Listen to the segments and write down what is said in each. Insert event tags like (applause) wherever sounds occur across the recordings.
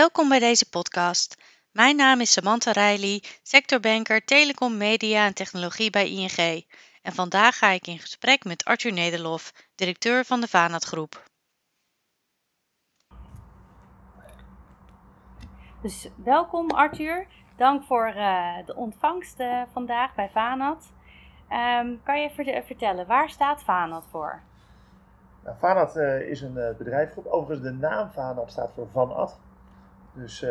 Welkom bij deze podcast. Mijn naam is Samantha Riley, sectorbanker Telecom, Media en Technologie bij ING. En vandaag ga ik in gesprek met Arthur Nederlof, directeur van de Vanat Groep. Dus welkom Arthur. Dank voor uh, de ontvangst uh, vandaag bij Vanat. Um, kan je vertellen, waar staat Vanat voor? Nou, Vanat uh, is een bedrijfgroep. Overigens, de naam Vanat staat voor Van Ad. Dus,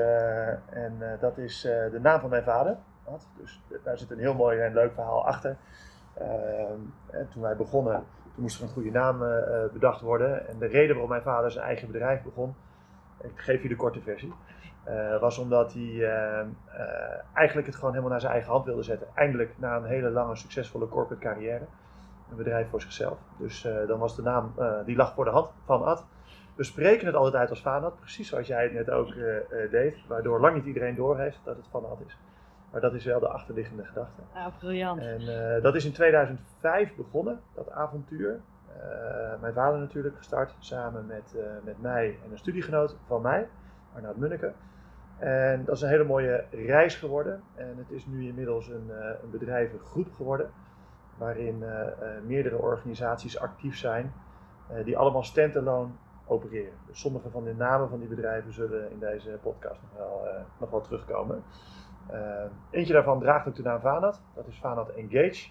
en dat is de naam van mijn vader. Ad. Dus daar zit een heel mooi en leuk verhaal achter. Ehm, en toen wij begonnen, toen moest er een goede naam bedacht worden. En de reden waarom mijn vader zijn eigen bedrijf begon, ik geef je de korte versie. Was omdat hij uh, eigenlijk het gewoon helemaal naar zijn eigen hand wilde zetten. Eindelijk na een hele lange succesvolle corporate carrière. Een bedrijf voor zichzelf. Dus dan was de naam, die lag voor de hand, Van Ad. We spreken het altijd uit als Vanad, precies zoals jij het net ook deed. Waardoor lang niet iedereen doorheeft dat het Van Ad is. Maar dat is wel de achterliggende gedachte. Ah, briljant. En dat is in 2005 begonnen, dat avontuur. mijn vader natuurlijk gestart, samen met, met mij en een studiegenoot van mij, Arnoud Munneke. En dat is een hele mooie reis geworden. En het is nu inmiddels een, een bedrijvengroep geworden, waarin meerdere organisaties actief zijn, die allemaal standalone opereren. Dus sommige van de namen van die bedrijven zullen in deze podcast nog wel, nog wel terugkomen. eentje daarvan draagt ook de naam Vanat, dat is Vanat Engage.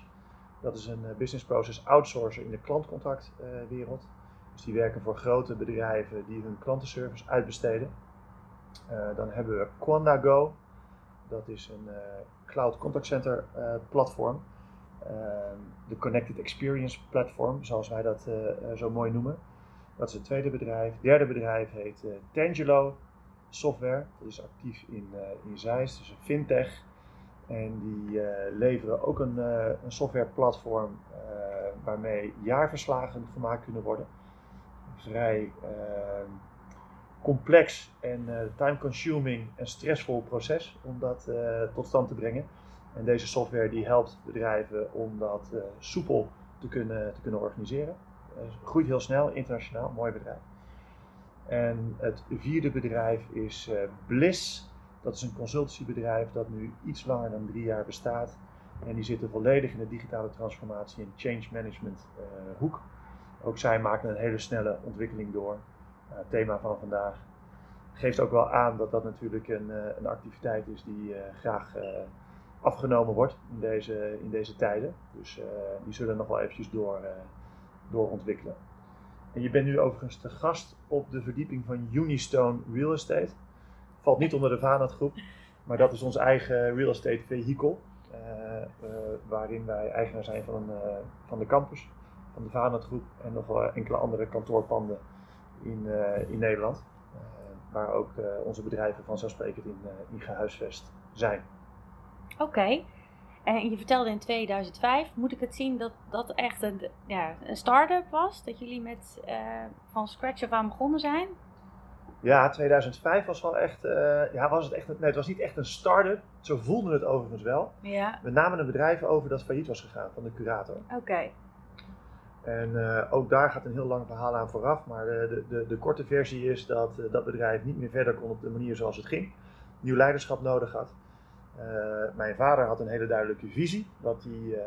Dat is een business process outsourcer in de klantcontactwereld. dus die werken voor grote bedrijven die hun klantenservice uitbesteden. Dan hebben we Quandago. Dat is een cloud contact center platform. de Connected Experience platform, zoals wij dat zo mooi noemen. Dat is het tweede bedrijf. Het derde bedrijf heet Tangelo Software. Dat is actief in, in Zeist, dus een fintech. En die leveren ook een, een softwareplatform waarmee jaarverslagen gemaakt kunnen worden. Vrij complex en uh, time-consuming en stressvol proces om dat uh, tot stand te brengen. En deze software die helpt bedrijven om dat uh, soepel te kunnen, te kunnen organiseren. Groeit heel snel, internationaal, mooi bedrijf. En het vierde bedrijf is Bliss. Dat is een consultancybedrijf dat nu iets langer dan drie jaar bestaat. En die zitten volledig in de digitale transformatie en change management hoek. Ook zij maken een hele snelle ontwikkeling door. Eh, thema van vandaag, geeft ook wel aan dat dat natuurlijk een, eh, een activiteit is die eh, graag afgenomen wordt in deze, in deze tijden. Dus die zullen nog wel eventjes door, doorontwikkelen. En je bent nu overigens te gast op de verdieping van Unistone Real Estate. Valt niet onder de Vanat groep, maar dat is ons eigen real estate vehikel. Uh, uh, waarin wij eigenaar zijn van, een, uh, van de campus, van de Vanat groep en nog wel enkele andere kantoorpanden in, in Nederland. Waar ook onze bedrijven vanzelfsprekend in, in gehuisvest zijn. Oké. En je vertelde in 2005, moet ik het zien dat dat echt een, ja, een start-up was? Dat jullie met van scratch af aan begonnen zijn? Ja, 2005 was wel echt, ja, was het echt, nee, het was niet echt een start-up. Zo voelden het overigens wel. Ja. We namen een bedrijf over dat failliet was gegaan van de curator. Oké. Okay. En uh, ook daar gaat een heel lang verhaal aan vooraf. Maar de, de, de korte versie is dat dat bedrijf niet meer verder kon op de manier zoals het ging. Nieuw leiderschap nodig had. Uh, mijn vader had een hele duidelijke visie, wat hij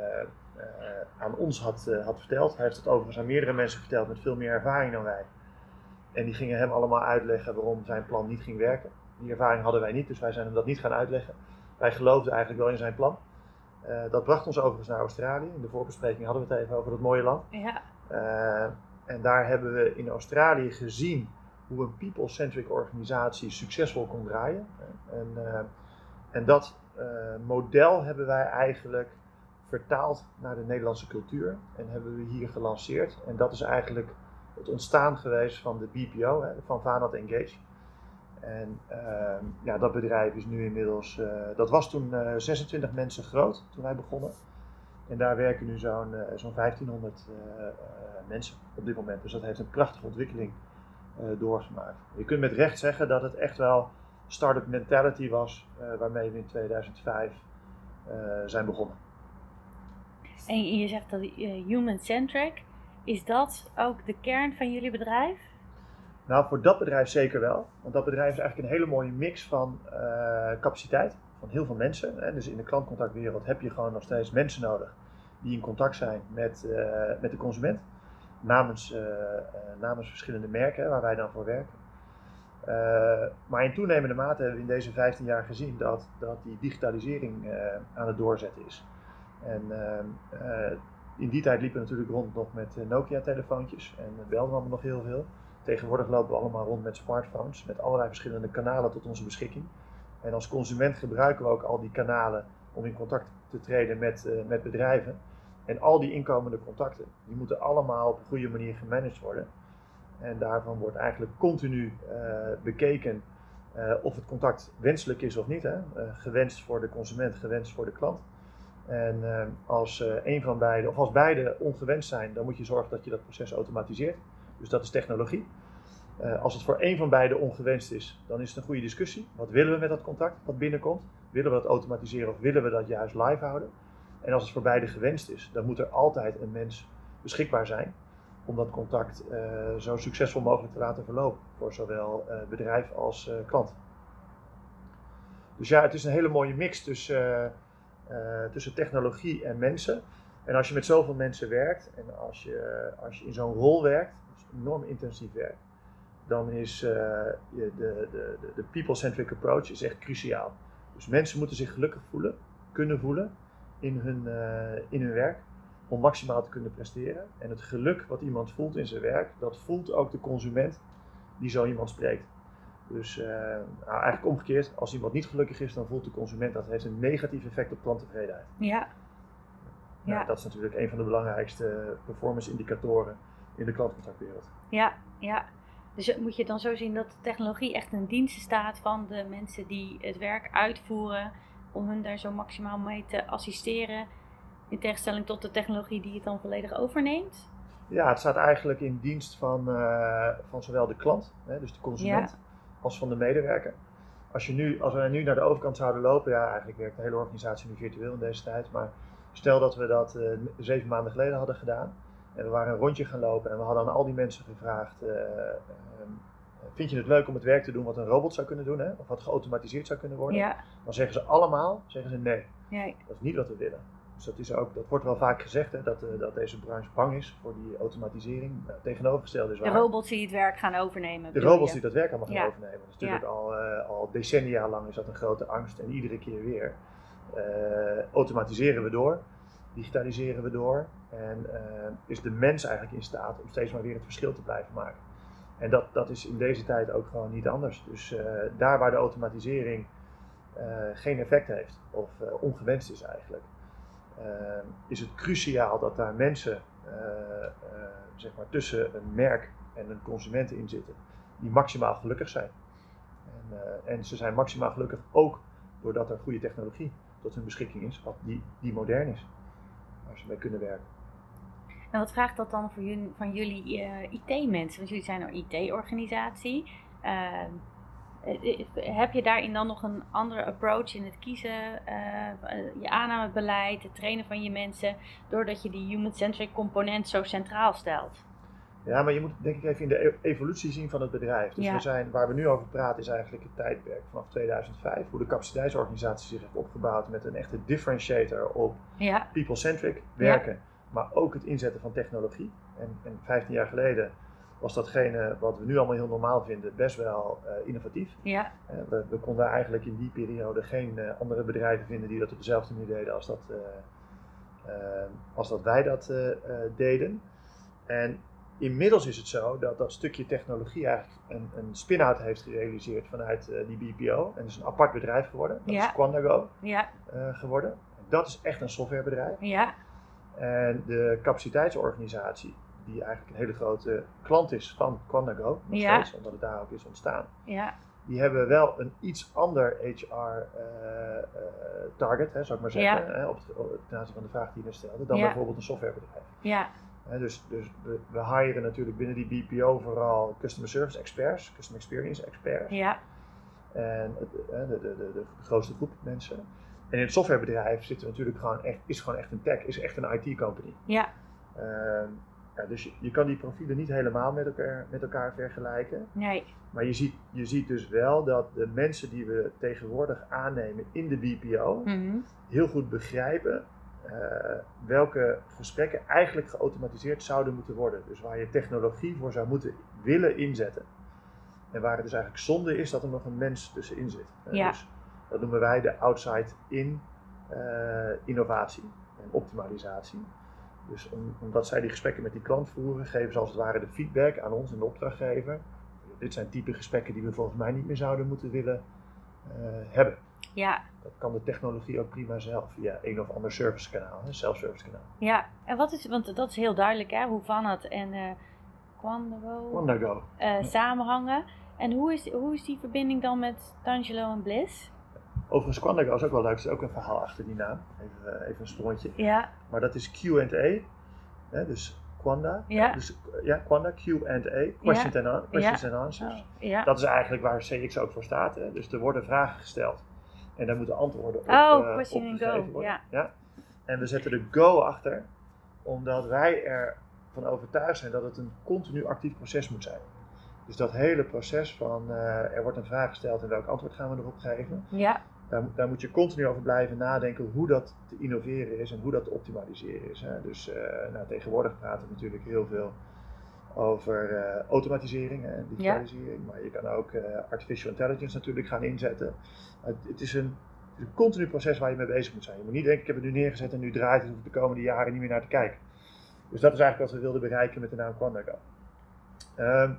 aan ons had, had verteld. Hij heeft het overigens aan meerdere mensen verteld met veel meer ervaring dan wij. En die gingen hem allemaal uitleggen waarom zijn plan niet ging werken. Die ervaring hadden wij niet, dus wij zijn hem dat niet gaan uitleggen. Wij geloofden eigenlijk wel in zijn plan. Uh, dat bracht ons overigens naar Australië. In de voorbespreking hadden we het even over dat mooie land. Ja. Uh, en daar hebben we in Australië gezien hoe een people-centric organisatie succesvol kon draaien. En, uh, en dat model hebben wij eigenlijk vertaald naar de Nederlandse cultuur en hebben we hier gelanceerd. En dat is eigenlijk het ontstaan geweest van de BPO, hè, van Vanat Engage. En uh, ja, dat bedrijf is nu inmiddels, uh, dat was toen uh, eh, 26 mensen groot toen wij begonnen. En daar werken nu zo'n zo'n 1500 mensen op dit moment. Dus dat heeft een prachtige ontwikkeling doorgemaakt. Je kunt met recht zeggen dat het echt wel start-up mentality was waarmee we in 2005 zijn begonnen. En je zegt dat human-centric, is dat ook de kern van jullie bedrijf? Nou, voor dat bedrijf zeker wel. Want dat bedrijf is eigenlijk een hele mooie mix van uh, capaciteit, van heel veel mensen. Hè. Dus in de klantcontactwereld heb je gewoon nog steeds mensen nodig die in contact zijn met, uh, met de consument. Namens, uh, namens verschillende merken waar wij dan voor werken. Maar in toenemende mate hebben we in deze 15 jaar gezien dat, dat die digitalisering aan het doorzetten is. En in die tijd liepen we natuurlijk rond nog met Nokia-telefoontjes en belden allemaal nog heel veel. Tegenwoordig lopen we allemaal rond met smartphones, met allerlei verschillende kanalen tot onze beschikking. En als consument gebruiken we ook al die kanalen om in contact te treden met, met bedrijven. En al die inkomende contacten, die moeten allemaal op een goede manier gemanaged worden. En daarvan wordt eigenlijk continu uh, bekeken uh, of het contact wenselijk is of niet. Hè? gewenst voor de consument, gewenst voor de klant. En als een van beide, of als beide ongewenst zijn, dan moet je zorgen dat je dat proces automatiseert. Dus dat is technologie. Als het voor één van beide ongewenst is, dan is het een goede discussie. Wat willen we met dat contact wat binnenkomt? Willen we dat automatiseren of willen we dat juist live houden? En als het voor beide gewenst is, dan moet er altijd een mens beschikbaar zijn om dat contact uh, zo succesvol mogelijk te laten verlopen voor zowel uh, bedrijf als klant. Dus ja, het is een hele mooie mix tussen, tussen technologie en mensen. En als je met zoveel mensen werkt en als je, als je in zo'n rol werkt, enorm intensief werk, dan is de, de, de, de people-centric approach is echt cruciaal. Dus mensen moeten zich gelukkig voelen, kunnen voelen in hun, in hun werk om maximaal te kunnen presteren. En het geluk wat iemand voelt in zijn werk, dat voelt ook de consument die zo iemand spreekt. Dus uh, nou, eigenlijk omgekeerd, als iemand niet gelukkig is, dan voelt de consument dat heeft een negatief effect op klanttevredenheid. Ja. Nou, ja. Dat is natuurlijk een van de belangrijkste performance indicatoren in de klantcontactwereld. Ja, ja. Dus moet je dan zo zien dat de technologie echt een dienst staat van de mensen die het werk uitvoeren, om hun daar zo maximaal mee te assisteren, in tegenstelling tot de technologie die het dan volledig overneemt? Ja, het staat eigenlijk in dienst van, uh, van zowel de klant, hè, dus de consument, als van de medewerker. Als, je nu, als we nu naar de overkant zouden lopen, ja, eigenlijk werkt de hele organisatie nu virtueel in deze tijd, maar stel dat we dat uh, zeven maanden geleden hadden gedaan, en we waren een rondje gaan lopen en we hadden aan al die mensen gevraagd: uh, Vind je het leuk om het werk te doen wat een robot zou kunnen doen, hè? of wat geautomatiseerd zou kunnen worden? Ja. Dan zeggen ze allemaal: zeggen ze nee. nee. Dat is niet wat we willen. Dus dat, is ook, dat wordt wel vaak gezegd, hè, dat, uh, dat deze branche bang is voor die automatisering. Uh, tegenovergesteld is waar. De robots die het werk gaan overnemen. De robots die dat werk allemaal gaan ja. overnemen. Dat is natuurlijk ja. al, uh, al decennia lang is dat een grote angst. En iedere keer weer automatiseren we door digitaliseren we door en is de mens eigenlijk in staat om steeds maar weer het verschil te blijven maken. En dat, dat is in deze tijd ook gewoon niet anders. Dus daar waar de automatisering geen effect heeft of ongewenst is eigenlijk, is het cruciaal dat daar mensen zeg maar tussen een merk en een consument in zitten die maximaal gelukkig zijn. En, en ze zijn maximaal gelukkig ook doordat er goede technologie tot hun beschikking is, wat die, die modern is waar ze mee kunnen werken. En wat vraagt dat dan voor van jullie IT-mensen? Want jullie zijn een IT-organisatie. Uh, heb je daarin dan nog een andere approach in het kiezen, uh, je aannamebeleid, het trainen van je mensen, doordat je die human-centric component zo centraal stelt? Ja, maar je moet denk ik even in de e-, evolutie zien van het bedrijf. Dus ja. we zijn, waar we nu over praten is eigenlijk het tijdperk vanaf 2005. Hoe de capaciteitsorganisatie zich heeft opgebouwd met een echte differentiator op ja. people-centric werken. Ja. Maar ook het inzetten van technologie. En, en 15 jaar geleden was datgene wat we nu allemaal heel normaal vinden best wel uh, innovatief. Ja. Uh, we, we, konden eigenlijk in die periode geen uh, andere bedrijven vinden die dat op dezelfde manier deden als dat, als dat wij dat deden. En Inmiddels is het zo dat dat stukje technologie eigenlijk een, een spin-out heeft gerealiseerd vanuit die BPO. En is een apart bedrijf geworden. Dat ja. is Quandago ja. geworden. Dat is echt een softwarebedrijf. Ja. En de capaciteitsorganisatie, die eigenlijk een hele grote klant is van Quandago, nog ja. steeds, omdat het daar ook is ontstaan. Ja. Die hebben wel een iets ander HR-target, uh, zou ik maar zeggen, Ja. hè, op, ten aanzien van de vraag die je stelde, dan bijvoorbeeld een softwarebedrijf. Ja. Hè, dus dus we, we hiren natuurlijk binnen die BPO vooral customer service experts, customer experience experts. Ja. En de, de, de, de grootste groep mensen. En in het softwarebedrijf zitten natuurlijk gewoon echt, is gewoon echt een tech, is echt een IT company. Ja. Ehm, Ja, dus je, je kan die profielen niet helemaal met elkaar, met elkaar vergelijken. Nee. Maar je ziet, je ziet dus wel dat de mensen die we tegenwoordig aannemen in de BPO Mhm. heel goed begrijpen eh, welke gesprekken eigenlijk geautomatiseerd zouden moeten worden. Dus waar je technologie voor zou moeten willen inzetten. En waar het dus eigenlijk zonde is dat er nog een mens tussenin zit. Eh, Ja. Dus dat noemen wij de outside-in eh, innovatie en optimalisatie. Dus om- omdat zij die gesprekken met die klant voeren, geven ze als het ware de feedback aan ons en de opdrachtgever. Dit zijn type gesprekken die we volgens mij niet meer zouden moeten willen eh, hebben. Ja, Dat kan de technologie ook prima zelf via een of ander servicekanaal, een self-service kanaal. ja. En wat is, want dat is heel duidelijk hè, hoe Van het en eh Quando Wandago. eh, samenhangen. En hoe is, hoe is die verbinding dan met Tangelo en Bliss? Overigens, Quandago is ook wel leuk, er is ook een verhaal achter die naam. Even, eh, even een sprongetje. Ja, Maar dat is Q&A, dus Quanda. Ja. Dus, ja, Quanda, Q&A, questions, and, an- questions and answers. oh, ja. Dat is eigenlijk waar CX ook voor staat. Hè? Dus er worden vragen gesteld en daar moeten antwoorden op, Oh, eh, question and go, worden. ja. En we zetten de go achter, omdat wij ervan overtuigd zijn dat het een continu actief proces moet zijn. Dus dat hele proces van eh, er wordt een vraag gesteld en welk antwoord gaan we erop geven, ja, daar, daar moet je continu over blijven nadenken hoe dat te innoveren is en hoe dat te optimaliseren is. Hè. Dus eh, nou, tegenwoordig praten we natuurlijk heel veel over eh, automatisering en digitalisering, maar je kan ook eh, artificial intelligence natuurlijk gaan inzetten. Het, het is een, het is een continu proces waar je mee bezig moet zijn. Je moet niet denken, ik heb het nu neergezet en nu draait het, hoef ik de komende jaren niet meer naar te kijken. Dus dat is eigenlijk wat we wilden bereiken met de naam Quandago. Ehm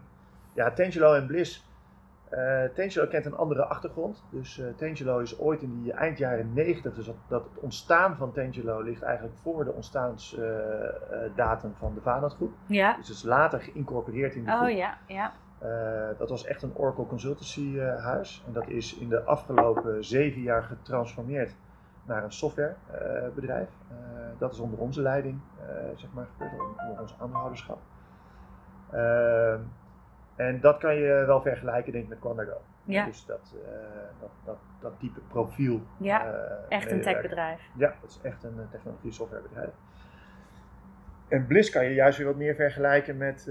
ja, Tangelo en Bliss. Eh Tangelo kent een andere achtergrond. Dus eh Tangelo is ooit in die eind jaren 90, dus dat, dat het ontstaan van Tangelo ligt eigenlijk voor de ontstaansdatum van de Vanat groep. ja. Dus het is later geïncorporeerd in de groep. Oh ja, ja. Eh, dat was echt een Oracle Consultancy eh, huis. En dat is in de afgelopen zeven jaar getransformeerd naar een softwarebedrijf. Eh, dat is onder onze leiding, eh, zeg maar, gebeurd, onder ons aandeelhouderschap. En dat kan je wel vergelijken, denk ik, met Quandago. Ja. Dus dat, eh, dat, dat, dat type profiel. Ja, eh, Echt een techbedrijf. Ja, dat is echt een eh, technologie softwarebedrijf. En Bliss kan je juist weer wat meer vergelijken met,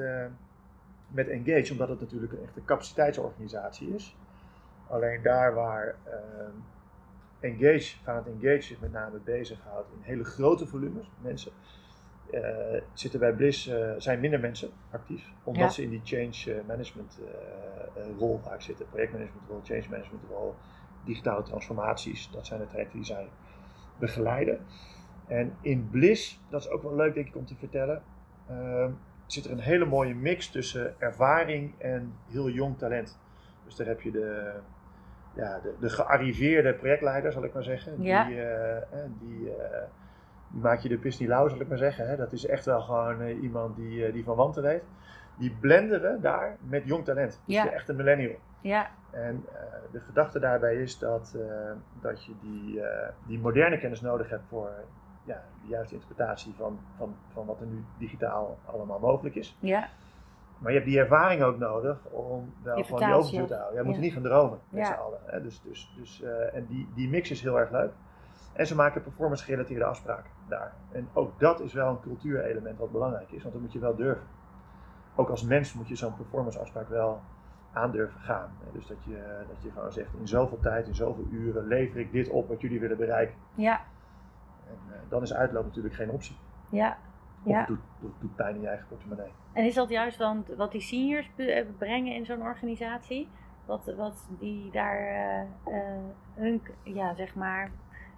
met Engage, omdat het natuurlijk een echte capaciteitsorganisatie is. Alleen daar waar Engage, van het Engage zich met name bezighoudt in hele grote volumes mensen, eh, zitten bij Bliss, eh, zijn minder mensen actief, omdat Ja. ze in die change eh, management rol vaak zitten. Projectmanagement rol, change management rol, digitale transformaties, dat zijn de trajecten die zij begeleiden. En in Bliss, dat is ook wel leuk denk ik om te vertellen, ehm, zit er een hele mooie mix tussen ervaring en heel jong talent. Dus daar heb je de, ja, de, de gearriveerde projectleider, zal ik maar zeggen. Ja. Die, die, die maak je de pis niet lauw, zal ik maar zeggen. Hè. Dat is echt wel gewoon eh, iemand die, eh, die van wanten weet. Die blenden we daar met jong talent. Dus Ja. de echte millennial. Ja, En eh, de gedachte daarbij is dat, dat je die, die moderne kennis nodig hebt voor ja, de juiste interpretatie van, van, van wat er nu digitaal allemaal mogelijk is. ja, Maar je hebt die ervaring ook nodig om wel Je gewoon die je. te houden. Jij moet Ja. er niet gaan dromen met Ja. z'n allen. Hè? Dus, dus, dus, en die, die mix is heel erg leuk. En ze maken performance gerelateerde afspraken daar. En ook dat is wel een cultuurelement wat belangrijk is, want dat moet je wel durven. Ook als mens moet je zo'n performance afspraak wel aandurven gaan. Hè? Dus dat je, dat je gewoon zegt, in zoveel tijd, in zoveel uren lever ik dit op wat jullie willen bereiken. ja, En eh, dan is uitloop natuurlijk geen optie. ja. Of Ja. het doet, pijn in je eigen portemonnee. En is dat juist dan wat die seniors eh, brengen in zo'n organisatie? Wat, wat die daar eh, hun, ja, zeg maar,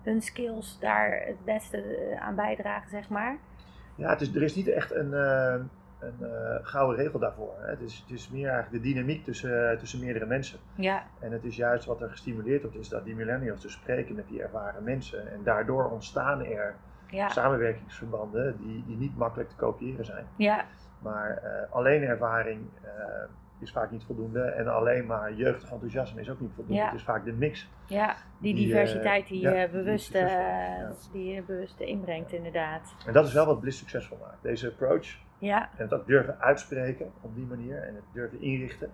hun skills daar het beste eh, aan bijdragen, zeg maar? Ja, het is, er is niet echt een, eh, een eh, gouden regel daarvoor. Hè. Het, is, het is meer eigenlijk de dynamiek tussen, tussen meerdere mensen. Ja, En het is juist wat er gestimuleerd wordt, is dat die millennials dus spreken met die ervaren mensen. En daardoor ontstaan er ja, samenwerkingsverbanden die, die niet makkelijk te kopiëren zijn. ja, Maar alleen ervaring is vaak niet voldoende. En alleen maar jeugdig enthousiasme is ook niet voldoende. Ja. Het is vaak de mix. ja. Die Die, eh, diversiteit die ja, die bewust, is, eh, die je bewust inbrengt, inderdaad. En dat is wel wat Bliss succesvol maakt. Deze approach Ja, En het ook durven uitspreken op die manier en het durven inrichten,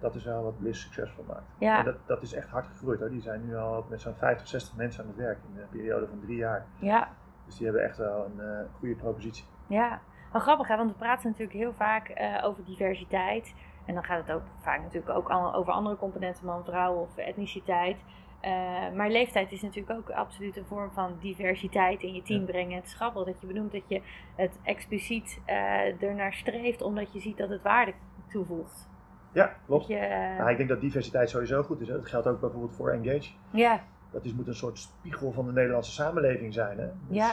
dat is wel wat Bliss succesvol maakt. Ja. En dat, dat is echt hard gegroeid hoor. Die zijn nu al met zo'n 50, 60 mensen aan het werk in een periode van drie jaar. ja, Dus die hebben echt wel een eh, goede propositie. ja. Wel grappig, hè? want we praten natuurlijk heel vaak eh, over diversiteit. En dan gaat het ook vaak natuurlijk ook over andere componenten, man, vrouw of etniciteit. Eh, maar leeftijd is natuurlijk ook absoluut een vorm van diversiteit in je team Ja. brengen. Het is grappig dat je benoemt dat je het expliciet eh ernaar streeft, omdat je ziet dat het waarde toevoegt. Ja, klopt. je, eh, Nou, ik denk dat diversiteit sowieso goed is. Hè. Dat geldt ook bijvoorbeeld voor Engage. ja, Dat is, moet een soort spiegel van de Nederlandse samenleving zijn. Hè? Dus, Ja.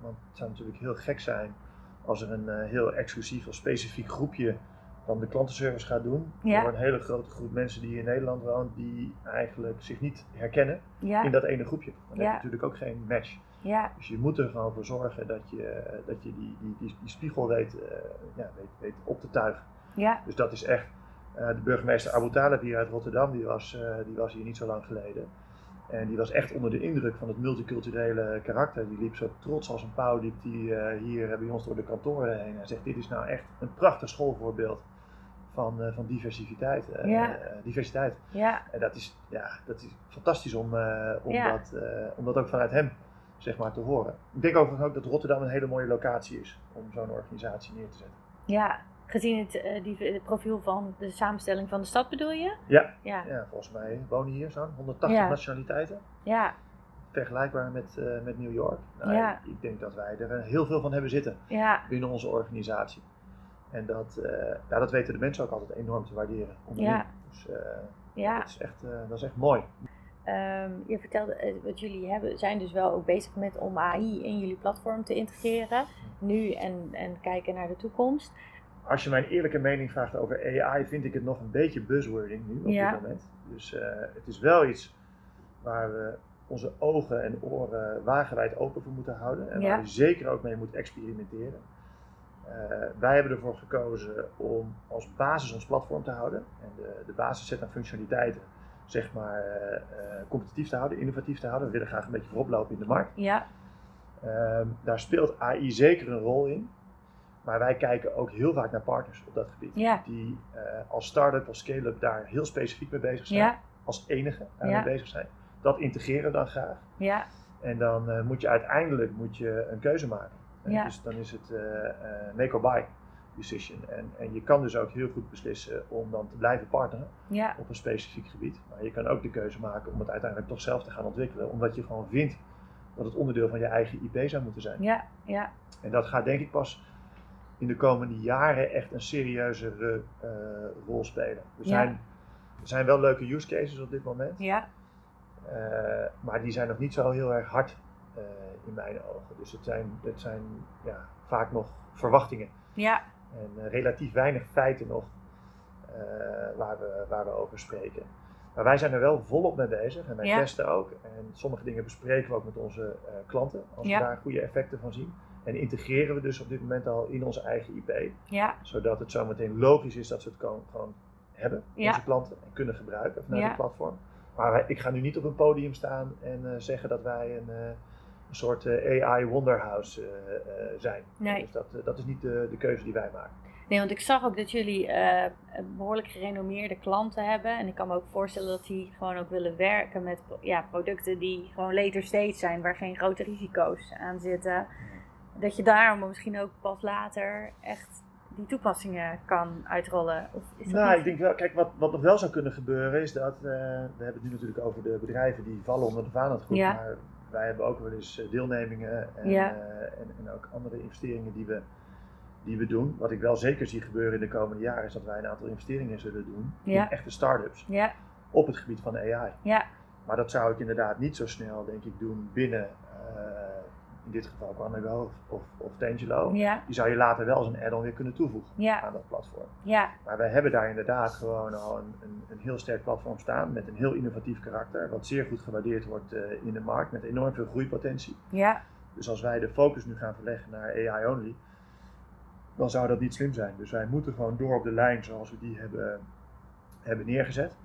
want het zou natuurlijk heel gek zijn als er een heel exclusief of specifiek groepje dan de klantenservice gaat doen. Ja. Voor een hele grote groep mensen die in Nederland woont, die eigenlijk zich niet herkennen ja, in dat ene groepje. Dan Ja. heb je natuurlijk ook geen match. ja, Dus je moet er gewoon voor zorgen dat je, dat je die, die, die, die spiegel weet, eh, ja, weet, weet op te tuigen. ja, Dus dat is echt. eh, de burgemeester Abu Talib hier uit Rotterdam, die was, eh, die was hier niet zo lang geleden. En die was echt onder de indruk van het multiculturele karakter. Die liep zo trots als een pauw, liep die hier bij ons door de kantoren heen. En zegt, dit is nou echt een prachtig schoolvoorbeeld van, eh, van diversiteit. eh, Ja. eh, diversiteit. ja, En dat is, ja, dat is fantastisch om, om, Ja. dat, om dat ook vanuit hem zeg maar, te horen. Ik denk overigens ook dat Rotterdam een hele mooie locatie is om zo'n organisatie neer te zetten. ja. Gezien het, die, het profiel van de samenstelling van de stad bedoel je? Ja, Ja, Ja, volgens mij wonen hier zo'n 180 Ja. nationaliteiten. ja, Vergelijkbaar met, met New York. Nou, Ja. ik, denk dat wij er heel veel van hebben zitten binnen onze organisatie. En dat, eh, ja, dat weten de mensen ook altijd enorm te waarderen. Ja. Dus eh, ja. dat, is echt, eh, dat is echt mooi. Ehm, je vertelde, wat jullie hebben, zijn dus wel ook bezig met om AI in jullie platform te integreren. Nu en, en kijken naar de toekomst. Als je mijn eerlijke mening vraagt over AI, vind ik het nog een beetje buzzwording nu op Ja. dit moment. Dus het is wel iets waar we onze ogen en oren wagenwijd open voor moeten houden. En waar we zeker ook mee moeten experimenteren. Eh, wij hebben ervoor gekozen om als basis ons platform te houden. En de, de basisset aan functionaliteiten, zeg maar, eh, eh, competitief te houden, innovatief te houden. We willen graag een beetje vooroplopen in de markt. Ja, Ehm, daar speelt AI zeker een rol in. Maar wij kijken ook heel vaak naar partners op dat gebied. Ja. Die als start-up, als scale-up daar heel specifiek mee bezig zijn. ja, Als enige daarmee Ja. bezig zijn. Dat integreren we dan graag. ja, En dan moet je uiteindelijk moet je een keuze maken. Ja. Dus dan is het eh, eh, make or buy decision. En, en je kan dus ook heel goed beslissen om dan te blijven partneren ja, op een specifiek gebied. Maar je kan ook de keuze maken om het uiteindelijk toch zelf te gaan ontwikkelen. Omdat je gewoon vindt dat het onderdeel van je eigen IP zou moeten zijn. ja, ja, En dat gaat denk ik pas in de komende jaren echt een serieuzere eh, rol spelen. Er Ja. zijn, er zijn wel leuke use cases op dit moment. ja, maar die zijn nog niet zo heel erg hard in mijn ogen. Dus het zijn, het zijn ja, vaak nog verwachtingen. ja, En eh, relatief weinig feiten nog eh, waar, we, waar we over spreken. Maar wij zijn er wel volop mee bezig en wij Ja. testen ook. En sommige dingen bespreken we ook met onze eh, klanten als Ja. we daar goede effecten van zien. En integreren we dus op dit moment al in onze eigen IP. ja, Zodat het zometeen logisch is dat ze het gewoon, gewoon hebben, onze klanten, en kunnen gebruiken vanuit het platform. Maar wij- ik ga nu niet op een podium staan en zeggen dat wij een, een soort eh, AI wonderhouse eh, eh, zijn. Nee. Dus dat, dat is niet de, de keuze die wij maken. Nee, want ik zag ook dat jullie eh, behoorlijk gerenommeerde klanten hebben. En ik kan me ook voorstellen dat die gewoon ook willen werken met ja, producten die gewoon later stage zijn, waar geen grote risico's aan zitten. Dat je daarom misschien ook pas later echt die toepassingen kan uitrollen. Of is dat Nou, niet- ik denk wel, kijk, wat, wat nog wel zou kunnen gebeuren is dat, we hebben het nu natuurlijk over de bedrijven die vallen onder de Vaanlandgroep, Ja. maar wij hebben ook wel eens eh, deelnemingen en, Ja. eh, en, en ook andere investeringen die we, die we doen. Wat ik wel zeker zie gebeuren in de komende jaren is dat wij een aantal investeringen zullen doen Ja. in echte start-ups Ja, op het gebied van AI. ja, Maar dat zou ik inderdaad niet zo snel, denk ik, doen binnen, eh, in dit geval Quantico of, of, of Tangelo. ja, Die zou je later wel als een add-on weer kunnen toevoegen ja, aan dat platform. ja, Maar wij hebben daar inderdaad gewoon al een, een, een heel sterk platform staan met een heel innovatief karakter, wat zeer goed gewaardeerd wordt eh, in de markt met enorm veel groeipotentie. ja, Dus als wij de focus nu gaan verleggen naar AI only, dan zou dat niet slim zijn. Dus wij moeten gewoon door op de lijn zoals we die hebben, hebben neergezet.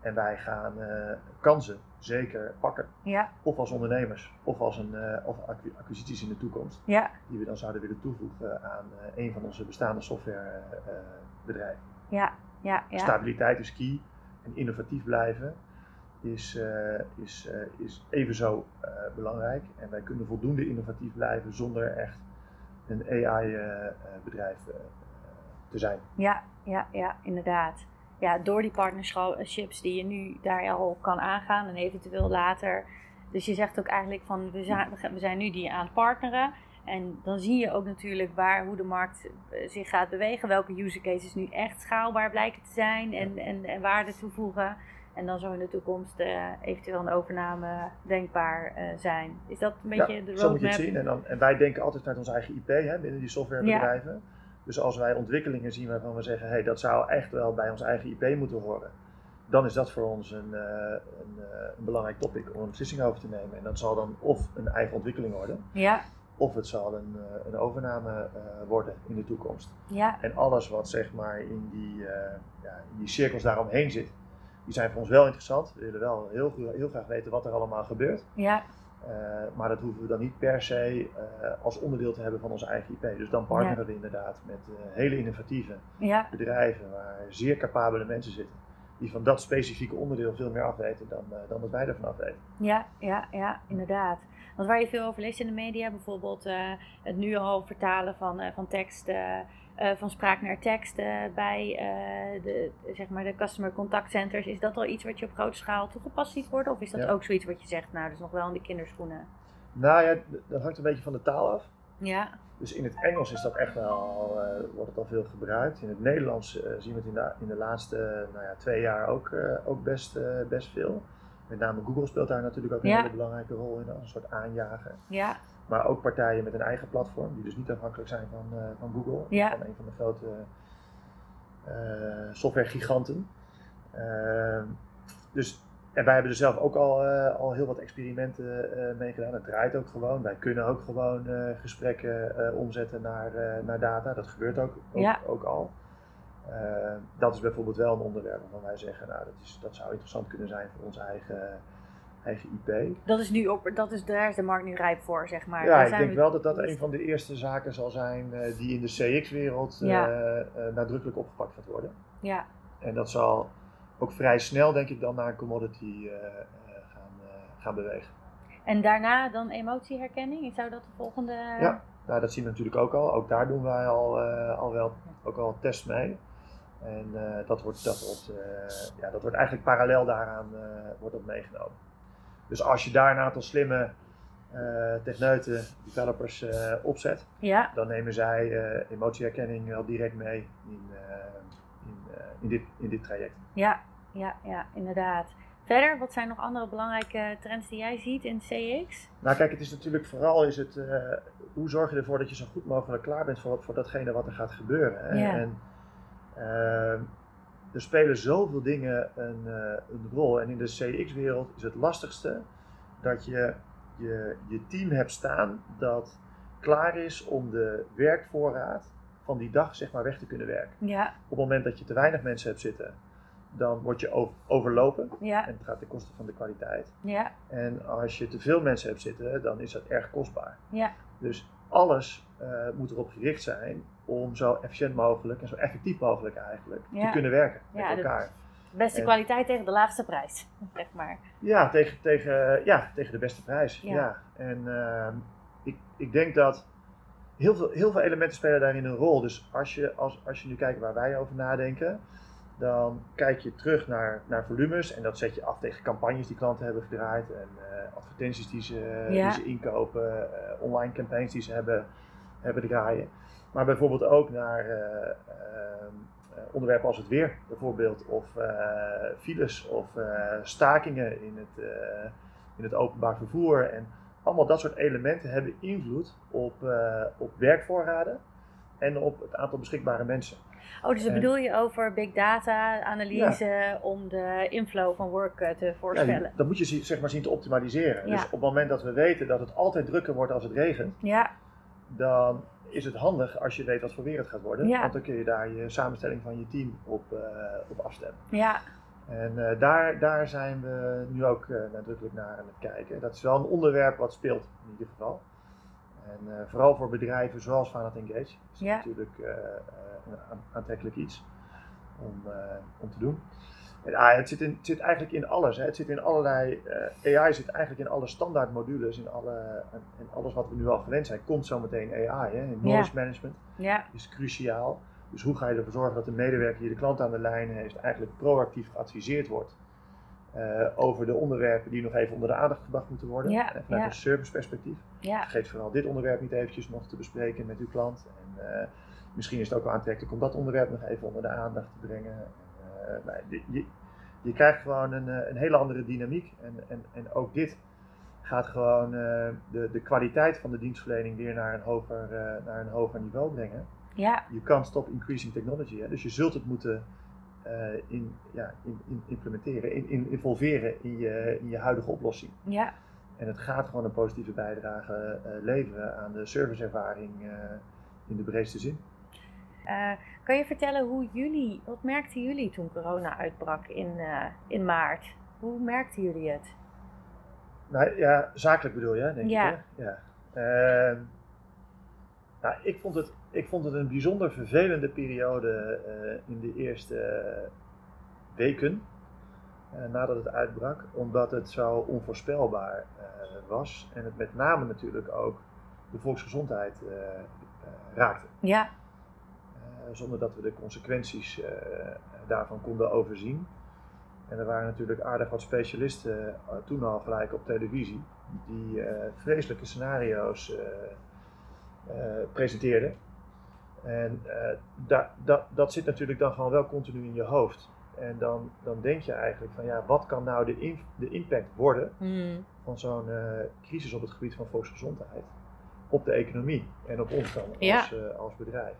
En wij gaan eh, kansen zeker pakken. ja, Of als ondernemers, of als een, eh, of acqui- acquisities in de toekomst, ja, die we dan zouden willen toevoegen aan eh, een van onze bestaande softwarebedrijven. ja, ja, ja, Stabiliteit is key en innovatief blijven is, eh, is, eh, is even zo eh, belangrijk. En wij kunnen voldoende innovatief blijven zonder echt een AI-bedrijf te zijn. Ja, ja, ja, inderdaad. Ja, door die partnerships die je nu daar al kan aangaan en eventueel later. Dus je zegt ook eigenlijk van we zijn, we zijn nu die aan het partneren. En dan zie je ook natuurlijk waar, hoe de markt eh, zich gaat bewegen. Welke use cases nu echt schaalbaar blijken te zijn en, en, en waarde toevoegen. En dan zou in de toekomst uh, eventueel een overname denkbaar uh, zijn. Is dat een beetje ja, de roadmap? Zo moet je het zien. En, dan, en wij denken altijd naar onze eigen IP hè, binnen die softwarebedrijven. Ja. Dus als wij ontwikkelingen zien waarvan we zeggen, hey, dat zou echt wel bij ons eigen IP moeten horen. Dan is dat voor ons een, uh, een, een, belangrijk topic om een beslissing over te nemen. En dat zal dan of een eigen ontwikkeling worden. Ja. Of het zal een, een overname worden in de toekomst. Ja. En alles wat zeg maar in die, ja, in die cirkels daaromheen zit, die zijn voor ons wel interessant. We willen wel heel, heel graag weten wat er allemaal gebeurt. Ja. Uh, maar dat hoeven we dan niet per se uh, als onderdeel te hebben van onze eigen IP. Dus dan partneren ja. we inderdaad met uh, hele innovatieve ja. bedrijven waar zeer capabele mensen zitten. Die van dat specifieke onderdeel veel meer afweten dan, dan dat wij ervan afweten. Ja, ja, ja, inderdaad. Want waar je veel over leest in de media, bijvoorbeeld het nu al vertalen van, van tekst uh, van spraak naar tekst uh, bij uh, de, zeg maar de customer contact centers. Is dat al iets wat je op grote schaal toegepast ziet worden? Of is dat Ja. ook zoiets wat je zegt, nou, dat is nog wel in de kinderschoenen? Nou ja, dat hangt een beetje van de taal af. Ja, Dus in het Engels is dat echt wel, eh, wordt het al veel gebruikt. In het Nederlands eh, zien we het in de, in de laatste nou ja, twee jaar ook, eh, ook best, eh, best veel. Met name Google speelt daar natuurlijk ook een Ja. hele belangrijke rol in, als een soort aanjager. ja, Maar ook partijen met een eigen platform, die dus niet afhankelijk zijn van, eh, van Google, Ja. van een van de grote eh, softwaregiganten. Ehm, dus, en wij hebben er zelf ook al, eh, al heel wat experimenten mee gedaan. Het draait ook gewoon. Wij kunnen ook gewoon gesprekken omzetten naar, naar data. Dat gebeurt ook, ook, Ja. ook al. Eh, dat is bijvoorbeeld wel een onderwerp waarvan wij zeggen, nou, dat, is, dat zou interessant kunnen zijn voor onze eigen, eigen IP. dat is nu op, dat is, daar is de markt nu rijp voor, zeg maar. Ja, Daar ik denk we- wel dat dat een van de eerste zaken zal zijn eh, die in de CX-wereld Ja. nadrukkelijk opgepakt gaat worden. Ja, En dat zal ook vrij snel, denk ik, dan naar een commodity eh, eh, gaan, eh, gaan bewegen. en daarna dan emotieherkenning. Zou dat de volgende... Ja. Nou, dat zien we natuurlijk ook al. Ook daar doen wij al, eh, al wel ook al tests mee. En eh, dat, wordt, dat, wordt, eh, ja, dat wordt eigenlijk parallel daaraan eh, wordt dat meegenomen. Dus als je daar een aantal slimme eh techneuten, developers eh, opzet, Ja, dan nemen zij eh, emotieherkenning wel direct mee in, in, in, dit, in dit traject. ja, ja, ja, inderdaad. Verder, wat zijn nog andere belangrijke trends die jij ziet in CX? Nou kijk, het is natuurlijk vooral is het, hoe zorg je ervoor dat je zo goed mogelijk klaar bent voor, voor datgene wat er gaat gebeuren. Ja. En eh, er spelen zoveel dingen een, eh, een rol. En in de CX-wereld is het lastigste dat je, je je team hebt staan dat klaar is om de werkvoorraad van die dag zeg maar weg te kunnen werken. Ja, Op het moment dat je te weinig mensen hebt zitten, dan word je overlopen. ja, En het gaat ten koste van de kwaliteit. ja, En als je te veel mensen hebt zitten, dan is dat erg kostbaar. ja, Dus alles eh, moet erop gericht zijn om zo efficiënt mogelijk en zo effectief mogelijk eigenlijk Ja. te kunnen werken Ja, met elkaar. beste En- kwaliteit tegen de laagste prijs, (laughs) zeg maar. Ja, tegen, tegen, ja, tegen de beste prijs. Ja. Ja. En ehm, ik, ik denk dat heel veel, heel veel elementen spelen daarin een rol. Dus als je, als, als je nu kijkt waar wij over nadenken, dan kijk je terug naar, naar volumes en dat zet je af tegen campagnes die klanten hebben gedraaid en eh, advertenties die ze, Ja. die ze inkopen, eh, online campagnes die ze hebben, hebben draaien. Maar bijvoorbeeld ook naar eh, eh, onderwerpen als het weer, bijvoorbeeld, of eh, files of eh, stakingen in het, eh, in het openbaar vervoer. En allemaal dat soort elementen hebben invloed op, eh, op werkvoorraden en op het aantal beschikbare mensen. Oh, dus dat En- bedoel je over big data analyse om de inflow van work eh, te Ja, voorspellen? die- dat moet je zeg maar zien te optimaliseren. Ja. Dus op het moment dat we weten dat het altijd drukker wordt als het regent, Ja, dan is het handig als je weet wat voor weer het gaat worden. Ja. Want dan kun je daar je samenstelling van je team op, eh, op afstemmen. ja, En eh, daar, daar zijn we nu ook eh, nadrukkelijk naar aan het kijken. Dat is wel een onderwerp wat speelt in ieder geval. En eh, vooral voor bedrijven zoals Vanat Engage is Ja. natuurlijk eh, eh, een aan- aantrekkelijk iets om, om te doen. Ah, het, zit in, het zit eigenlijk in alles. Hè. Het zit in allerlei, AI zit eigenlijk in alle standaard modules, in, alle, in alles wat we nu al gewend zijn. Komt zometeen AI. Hè. Noise management ja. is cruciaal. Dus hoe ga je ervoor zorgen dat de medewerker die de klant aan de lijn heeft, eigenlijk proactief geadviseerd wordt uh, over de onderwerpen die nog even onder de aandacht gebracht moeten worden. Ja, vanuit ja. een serviceperspectief. Ja. Vergeet vooral dit onderwerp niet eventjes nog te bespreken met uw klant. En, misschien is het ook wel aantrekkelijk om dat onderwerp nog even onder de aandacht te brengen. En, nou, je, je krijgt gewoon een, een hele andere dynamiek. En, en, en ook dit gaat gewoon de, de kwaliteit van de dienstverlening weer naar een hoger, naar een hoger niveau brengen. Ja. Je kan stop increasing technology. Hè? Dus je zult het moeten in, ja, in, in implementeren, in, in, involveren in je, in je huidige oplossing. Ja. En het gaat gewoon een positieve bijdrage leveren aan de serviceervaring in de breedste zin. Uh, kan je vertellen hoe jullie, wat merkten jullie toen corona uitbrak in, uh, in maart? Hoe merkten jullie het? Nou ja, zakelijk bedoel je, denk ja. ik. Hè? Ja. Uh, nou, ik, vond het, ik vond het een bijzonder vervelende periode in de eerste weken nadat het uitbrak, omdat het zo onvoorspelbaar was en het met name natuurlijk ook de volksgezondheid raakte. Ja. zonder dat we de consequenties daarvan konden overzien. En er waren natuurlijk aardig wat specialisten toen al gelijk op televisie die vreselijke scenario's presenteerden. En da, da, dat zit natuurlijk dan gewoon wel continu in je hoofd. En dan, dan denk je eigenlijk van ja, wat kan nou de, in, de impact worden mm. van zo'n uh, crisis op het gebied van volksgezondheid op de economie en op ons dan Ja. als, uh, als bedrijf.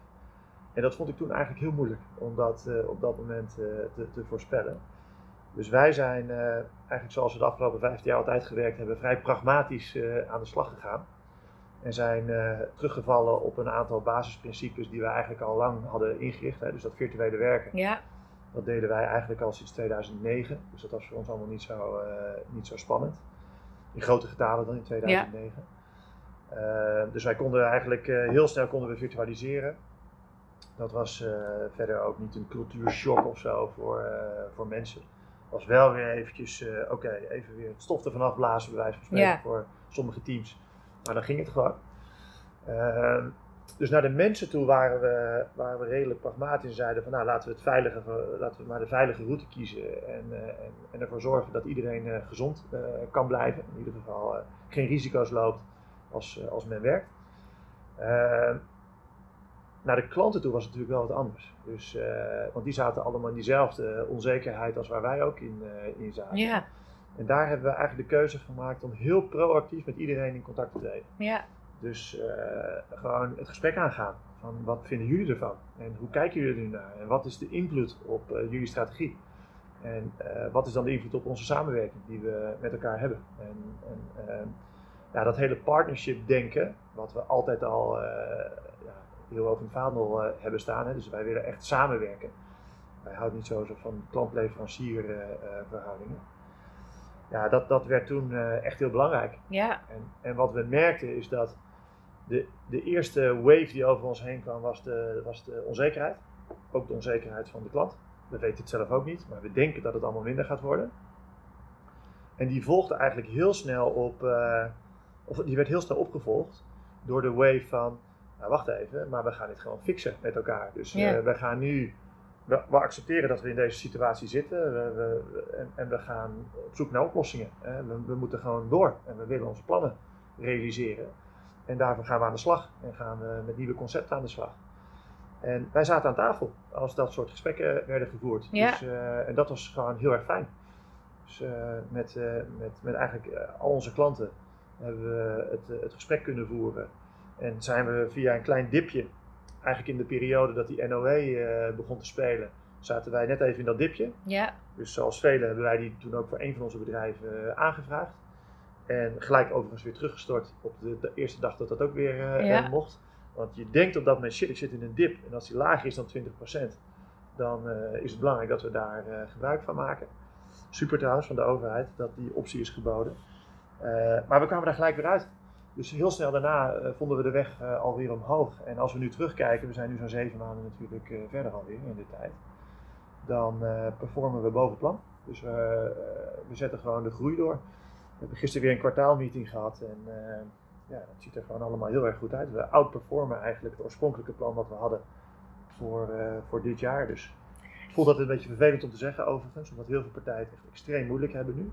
En dat vond ik toen eigenlijk heel moeilijk om dat uh, op dat moment te, te, voorspellen. Dus wij zijn eigenlijk zoals we de afgelopen 15 jaar altijd gewerkt hebben, vrij pragmatisch aan de slag gegaan. En zijn teruggevallen op een aantal basisprincipes die we eigenlijk al lang hadden ingericht. Hè, dus dat virtuele werken. Ja. Dat deden wij eigenlijk al sinds 2009. Dus dat was voor ons allemaal niet zo, uh, niet zo spannend. In grote getalen dan in 2009. Ja. Uh, dus wij konden eigenlijk heel snel konden we virtualiseren. Dat was verder ook niet een cultuurshock of zo voor, voor mensen. Het was wel weer eventjes, oké, okay, even weer het stof ervan afblazen bij wijze van spreken Ja. voor sommige teams. Maar dan ging het gewoon. Ehm, dus naar de mensen toe waren we, waren we redelijk pragmatisch en zeiden van nou laten we, het veilige, laten we maar de veilige route kiezen en, uh, en, en, ervoor zorgen dat iedereen uh, gezond uh, kan blijven. In ieder geval geen risico's loopt als, als men werkt. Ehm, naar de klanten toe was het natuurlijk wel wat anders. Dus, want die zaten allemaal in diezelfde onzekerheid als waar wij ook in, in zaten. Ja. En daar hebben we eigenlijk de keuze gemaakt om heel proactief met iedereen in contact te treden. Ja. Dus uh, gewoon het gesprek aangaan. Van wat vinden jullie ervan? En hoe kijken jullie er nu naar? En wat is de invloed op uh, jullie strategie? En uh, wat is dan de invloed op onze samenwerking die we met elkaar hebben? En, en ja, dat hele partnership denken, wat we altijd al ja, heel hoog in het vaandel hebben staan. Hè? Dus wij willen echt samenwerken. Wij houden niet zo van klant-leverancier verhoudingen ja, dat, dat werd toen uh, echt heel belangrijk. Ja. En, en wat we merkten is dat de, de eerste wave die over ons heen kwam, was de, was de onzekerheid. Ook de onzekerheid van de klant. We weten het zelf ook niet, maar we denken dat het allemaal minder gaat worden. En die volgde eigenlijk heel snel op, uh, of die werd heel snel opgevolgd door de wave van, nou wacht even, maar we gaan dit gewoon fixen met elkaar. Dus Ja. uh, we gaan nu we, we, accepteren dat we in deze situatie zitten we, we, en, en, we gaan op zoek naar oplossingen. Hè. We, we, moeten gewoon door en we willen onze plannen realiseren. En daarvoor gaan we aan de slag en gaan we met nieuwe concepten aan de slag. En wij zaten aan tafel als dat soort gesprekken werden gevoerd. Ja. Dus, uh, en dat was gewoon heel erg fijn. Dus uh, met, uh, met, met eigenlijk al onze klanten hebben we het, het gesprek kunnen voeren. En zijn we via een klein dipje eigenlijk in de periode dat die NOE uh, begon te spelen, zaten wij net even in dat dipje. Ja. Dus zoals velen hebben wij die toen ook voor een van onze bedrijven uh, aangevraagd. En gelijk overigens weer teruggestort op de, de eerste dag dat dat ook weer Ja. mocht. Want je denkt op dat moment, shit, ik zit in een dip. En als die lager is dan 20%, dan eh, is het belangrijk dat we daar gebruik van maken. Super trouwens van de overheid dat die optie is geboden. Eh, maar we kwamen daar gelijk weer uit. Dus heel snel daarna uh, vonden we de weg uh, alweer omhoog. En als we nu terugkijken, we zijn nu zo'n zeven maanden natuurlijk uh, verder alweer in de tijd. dan performen we boven plan. Dus we zetten gewoon de groei door. We hebben gisteren weer een kwartaalmeeting gehad en ja, dat ziet er gewoon allemaal heel erg goed uit. We outperformen eigenlijk het oorspronkelijke plan wat we hadden voor, voor dit jaar. Dus ik voel dat een beetje vervelend om te zeggen overigens, omdat heel veel partijen het echt extreem moeilijk hebben nu.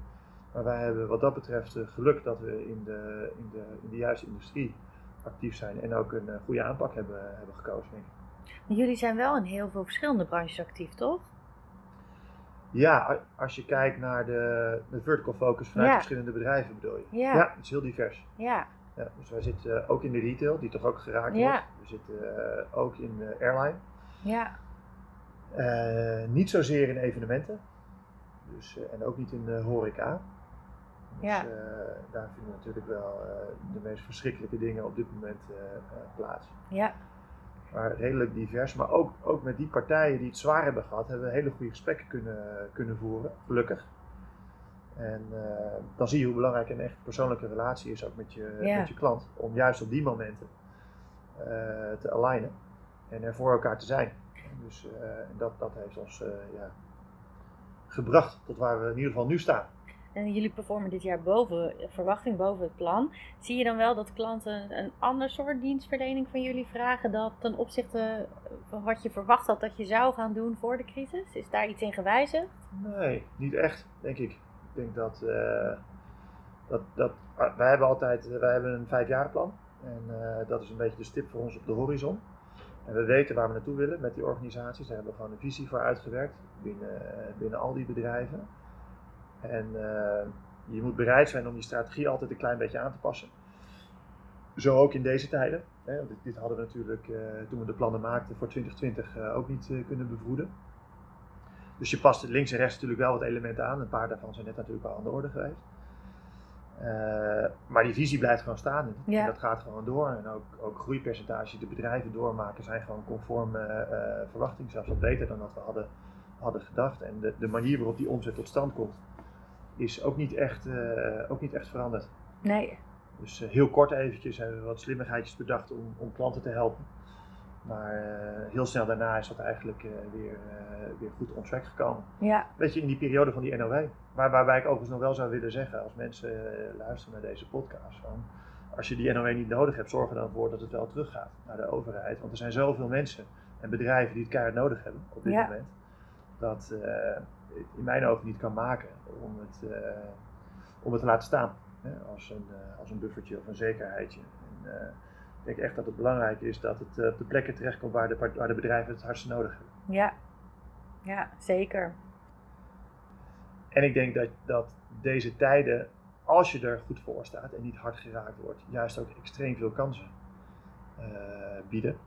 Maar wij hebben wat dat betreft geluk dat we in de, in de, in de juiste industrie actief zijn en ook een goede aanpak hebben, hebben gekozen. Denk ik. Jullie zijn wel in heel veel verschillende branches actief, toch? Ja, als je kijkt naar de, de vertical focus vanuit verschillende bedrijven bedoel je. Ja. ja, het is heel divers. Ja. ja dus wij zitten ook in de retail, die toch ook geraakt wordt. We zitten ook in de airline. Ja. Uh, niet zozeer in evenementen. Dus, en ook niet in de horeca. Dus ja. daar vinden natuurlijk wel de meest verschrikkelijke dingen op dit moment plaats. Ja maar redelijk divers. Maar ook, ook met die partijen die het zwaar hebben gehad, hebben we hele goede gesprekken kunnen, kunnen voeren, gelukkig. En dan zie je hoe belangrijk een echt persoonlijke relatie is ook met je, met je klant. Om juist op die momenten te alignen en er voor elkaar te zijn. Dus uh, dat, dat heeft ons ja, gebracht tot waar we in ieder geval nu staan en jullie performen dit jaar boven verwachting, boven het plan. Zie je dan wel dat klanten een ander soort dienstverlening van jullie vragen dan ten opzichte van wat je verwacht had dat je zou gaan doen voor de crisis? Is daar iets in gewijzigd? Nee, niet echt, denk ik. Ik denk dat, uh, dat, dat ah, wij hebben altijd wij hebben een vijfjarenplan en dat is een beetje de stip voor ons op de horizon. En we weten waar we naartoe willen met die organisaties. Daar hebben we gewoon een visie voor uitgewerkt binnen, binnen al die bedrijven. En uh, je moet bereid zijn om je strategie altijd een klein beetje aan te passen. Zo ook in deze tijden. Hè, dit, dit, hadden we natuurlijk uh, toen we de plannen maakten voor 2020 uh, eh, ook niet kunnen bevroeden. Dus je past links en rechts natuurlijk wel wat elementen aan. Een paar daarvan zijn net natuurlijk al aan de orde geweest. maar die visie blijft gewoon staan en, dat gaat gewoon door. En ook, ook groeipercentages die de bedrijven doormaken zijn gewoon conform verwachting. Zelfs wat beter dan dat we hadden, hadden gedacht. En de, de manier waarop die omzet tot stand komt, is ook niet echt, uh, ook niet echt veranderd. Nee. Dus uh, heel kort eventjes hebben we wat slimmigheidjes bedacht om, om klanten te helpen. Maar uh, heel snel daarna is dat eigenlijk weer, weer goed on track gekomen. Ja. Weet je, in die periode van die NOW. Maar waarbij ik overigens nog wel zou willen zeggen, als mensen luisteren naar deze podcast, van als je die NOW niet nodig hebt, zorg er dan voor dat het wel teruggaat naar de overheid. Want er zijn zoveel mensen en bedrijven die het keihard nodig hebben op dit moment. Dat, in mijn ogen niet kan maken om het, uh, om het te laten staan. Hè, als, een, uh, als een buffertje of een zekerheidje. En, uh, ik denk echt dat het belangrijk is dat het op de plekken terechtkomt waar de, waar de bedrijven het hardst nodig hebben. Ja, ja zeker. En ik denk dat, dat deze tijden, als je er goed voor staat en niet hard geraakt wordt, juist ook extreem veel kansen bieden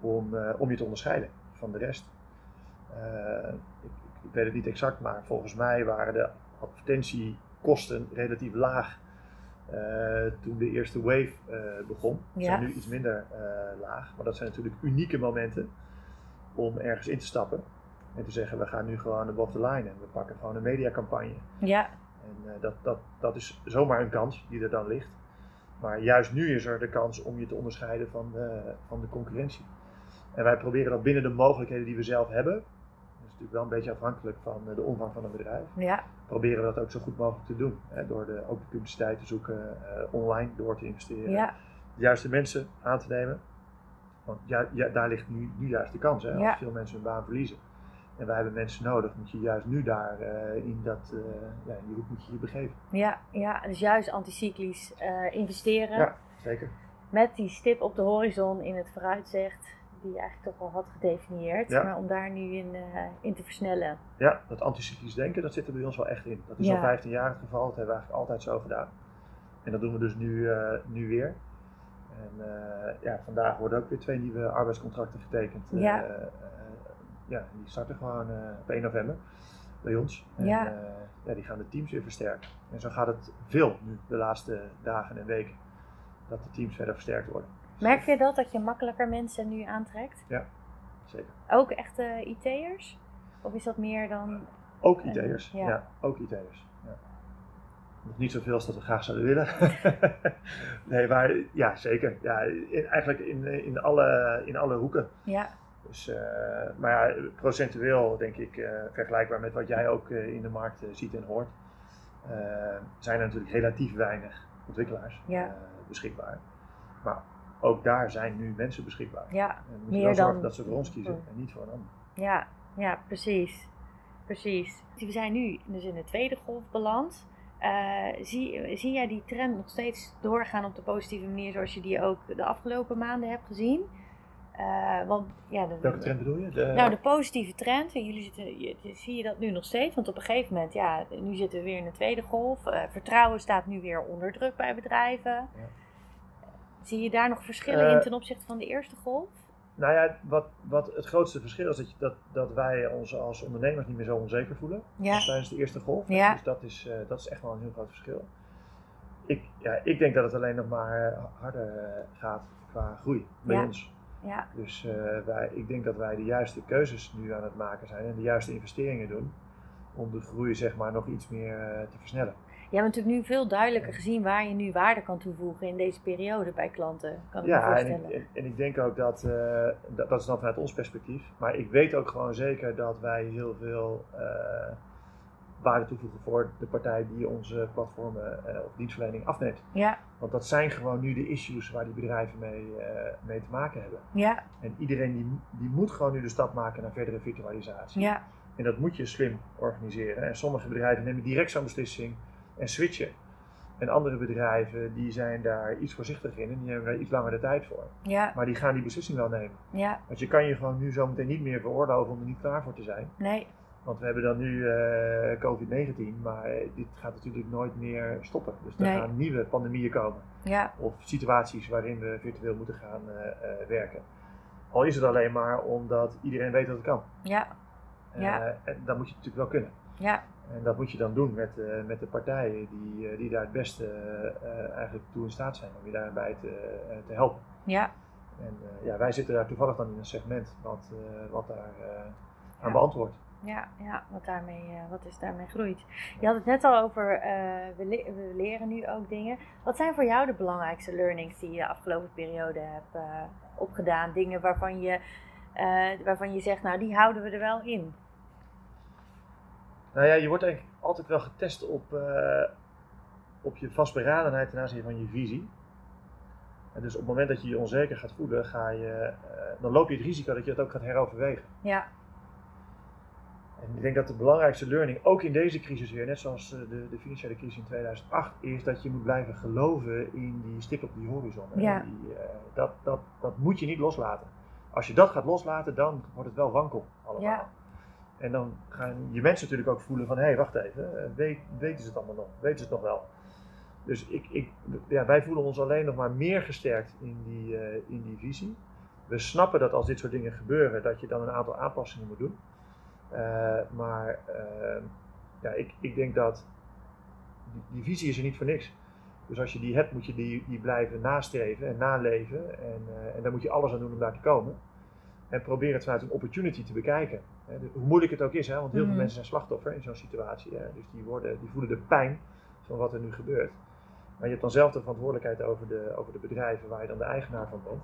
om, om je te onderscheiden van de rest. ik, ik weet het niet exact, maar volgens mij waren de advertentiekosten relatief laag uh, toen de eerste wave uh, begon. Ze zijn nu iets minder uh, laag, maar dat zijn natuurlijk unieke momenten om ergens in te stappen en te zeggen we gaan nu gewoon above the line en we pakken gewoon een mediacampagne. Ja. En dat, dat, dat is zomaar een kans die er dan ligt. Maar juist nu is er de kans om je te onderscheiden van de, van de concurrentie. En wij proberen dat binnen de mogelijkheden die we zelf hebben, natuurlijk wel een beetje afhankelijk van eh, de omvang van een bedrijf. Ja. Proberen we dat ook zo goed mogelijk te doen. Hè, door de, ook de publiciteit te zoeken, uh, online door te investeren. Ja. De juiste mensen aan te nemen. Want ja, ja daar ligt nu, nu juist de kans. Hè, als veel mensen hun baan verliezen. En wij hebben mensen nodig, moet je juist nu daar uh, in, dat, uh, ja, in die hoek moet je je begeven. Ja, ja dus juist anticyclisch investeren. Ja, zeker. Met die stip op de horizon in het vooruitzicht die je eigenlijk toch al had gedefinieerd, maar om daar nu in, uh, in te versnellen. Ja, dat anticyclisch denken, dat zit er bij ons wel echt in. Dat is al 15 jaar het geval, dat hebben we eigenlijk altijd zo gedaan. En dat doen we dus nu, uh, nu weer. En uh, ja, vandaag worden ook weer twee nieuwe arbeidscontracten getekend. Ja. ja, die starten gewoon op 1 november bij ons. En, ja. ja, die gaan de teams weer versterken. En zo gaat het veel nu de laatste dagen en weken. Dat de teams verder versterkt worden. Merk je dat, dat je makkelijker mensen nu aantrekt? Ja, zeker. Ook echte IT'ers? Of is dat meer dan... Ook IT'ers, ja. ja. Ook IT'ers. Ja. Nog niet zoveel als dat we graag zouden willen. (laughs) nee, maar ja, zeker. Ja, in, eigenlijk in, in, alle, in alle hoeken. Ja. Dus, maar ja, procentueel denk ik, vergelijkbaar met wat jij ook in de markt ziet en hoort, zijn er natuurlijk relatief weinig ontwikkelaars beschikbaar. Maar ook daar zijn nu mensen beschikbaar. Ja, en moet je wel zorgen dat ze voor ons kiezen en niet voor een ander. Ja, ja precies. Precies. We zijn nu dus in de tweede golf beland. Uh, zie, zie jij die trend nog steeds doorgaan op de positieve manier zoals je die ook de afgelopen maanden hebt gezien? Uh, want, ja, de, Welke trend bedoel je? De... Nou, de positieve trend. Jullie zitten, je, zie je dat nu nog steeds? Want op een gegeven moment, ja, nu zitten we weer in de tweede golf. Uh, vertrouwen staat nu weer onder druk bij bedrijven. Ja. Zie je daar nog verschillen in ten opzichte van de eerste golf? Nou ja, wat, wat het grootste verschil is dat, je, dat, dat wij ons als ondernemers niet meer zo onzeker voelen als tijdens de eerste golf. Ja. Dus dat is, uh, dat is echt wel een heel groot verschil. Ik, ja, ik denk dat het alleen nog maar eh, harder uh, gaat qua groei bij ja. ons. Ja. Dus wij, ik denk dat wij de juiste keuzes nu aan het maken zijn en de juiste investeringen doen om de groei zeg maar nog iets meer te versnellen. Je hebt natuurlijk nu veel duidelijker gezien waar je nu waarde kan toevoegen in deze periode bij klanten. Kan ik ja, me voorstellen. En ik, en ik denk ook dat, uh, dat, dat is dan vanuit ons perspectief. Maar ik weet ook gewoon zeker dat wij heel veel uh, waarde toevoegen voor de partij die onze platformen uh, of dienstverlening afneemt. Ja. Want dat zijn gewoon nu de issues waar die bedrijven mee, mee te maken hebben. Ja. En iedereen die, die moet gewoon nu de stap maken naar verdere virtualisatie. Ja. En dat moet je slim organiseren. En sommige bedrijven nemen direct zo'n beslissing en switchen. En andere bedrijven die zijn daar iets voorzichtiger in en die hebben daar iets langer de tijd voor. Ja. Maar die gaan die beslissing wel nemen. Ja. Want je kan je gewoon nu zometeen niet meer veroorloven om er niet klaar voor te zijn. Nee. Want we hebben dan nu uh, COVID-19, maar dit gaat natuurlijk nooit meer stoppen. Dus er gaan nieuwe pandemieën komen. Ja. Of situaties waarin we virtueel moeten gaan uh, uh, werken. Al is het alleen maar omdat iedereen weet dat het kan. Ja. ja. En dan moet je het natuurlijk wel kunnen. Ja. En dat moet je dan doen met, uh, met de partijen die, uh, die daar het beste uh, eigenlijk toe in staat zijn om je daarbij te, te helpen. Ja. En ja, wij zitten daar toevallig dan in een segment wat, wat daar aan beantwoordt. Ja, ja wat, daarmee, wat is daarmee groeit. Je had het net al over, we, le we, leren nu ook dingen. Wat zijn voor jou de belangrijkste learnings die je de afgelopen periode hebt opgedaan? Dingen waarvan je, waarvan je zegt, nou die houden we er wel in. Nou ja, je wordt eigenlijk altijd wel getest op, uh, op je vastberadenheid ten aanzien van je visie. En dus op het moment dat je je onzeker gaat voelen, ga je, uh, dan loop je het risico dat je het ook gaat heroverwegen. Ja. En ik denk dat de belangrijkste learning, ook in deze crisis weer, net zoals eh, de, de financiële crisis in 2008, is dat je moet blijven geloven in die stip op die horizon. Ja. Die, dat, dat, dat moet je niet loslaten. Als je dat gaat loslaten, dan wordt het wel wankel allemaal. Ja. En dan gaan je mensen natuurlijk ook voelen van, hé, hey, wacht even, eh, weten ze het allemaal nog? Weten ze het nog wel? Dus ik, ik, ja, wij voelen ons alleen nog maar meer gesterkt in die, uh, in die visie. We snappen dat als dit soort dingen gebeuren, dat je dan een aantal aanpassingen moet doen. Uh, maar ja, ik, ik denk dat die, die, visie is er niet voor niks. Dus als je die hebt, moet je die, die blijven nastreven en naleven. En, en daar moet je alles aan doen om daar te komen. En probeer het vanuit een opportunity te bekijken. Hoe moeilijk het ook is, hè, want heel veel mhm. mensen zijn slachtoffer in zo'n situatie. Hè, dus die, worden, die voelen de pijn van wat er nu gebeurt. Maar je hebt dan zelf de verantwoordelijkheid over de, over de bedrijven waar je dan de eigenaar van bent.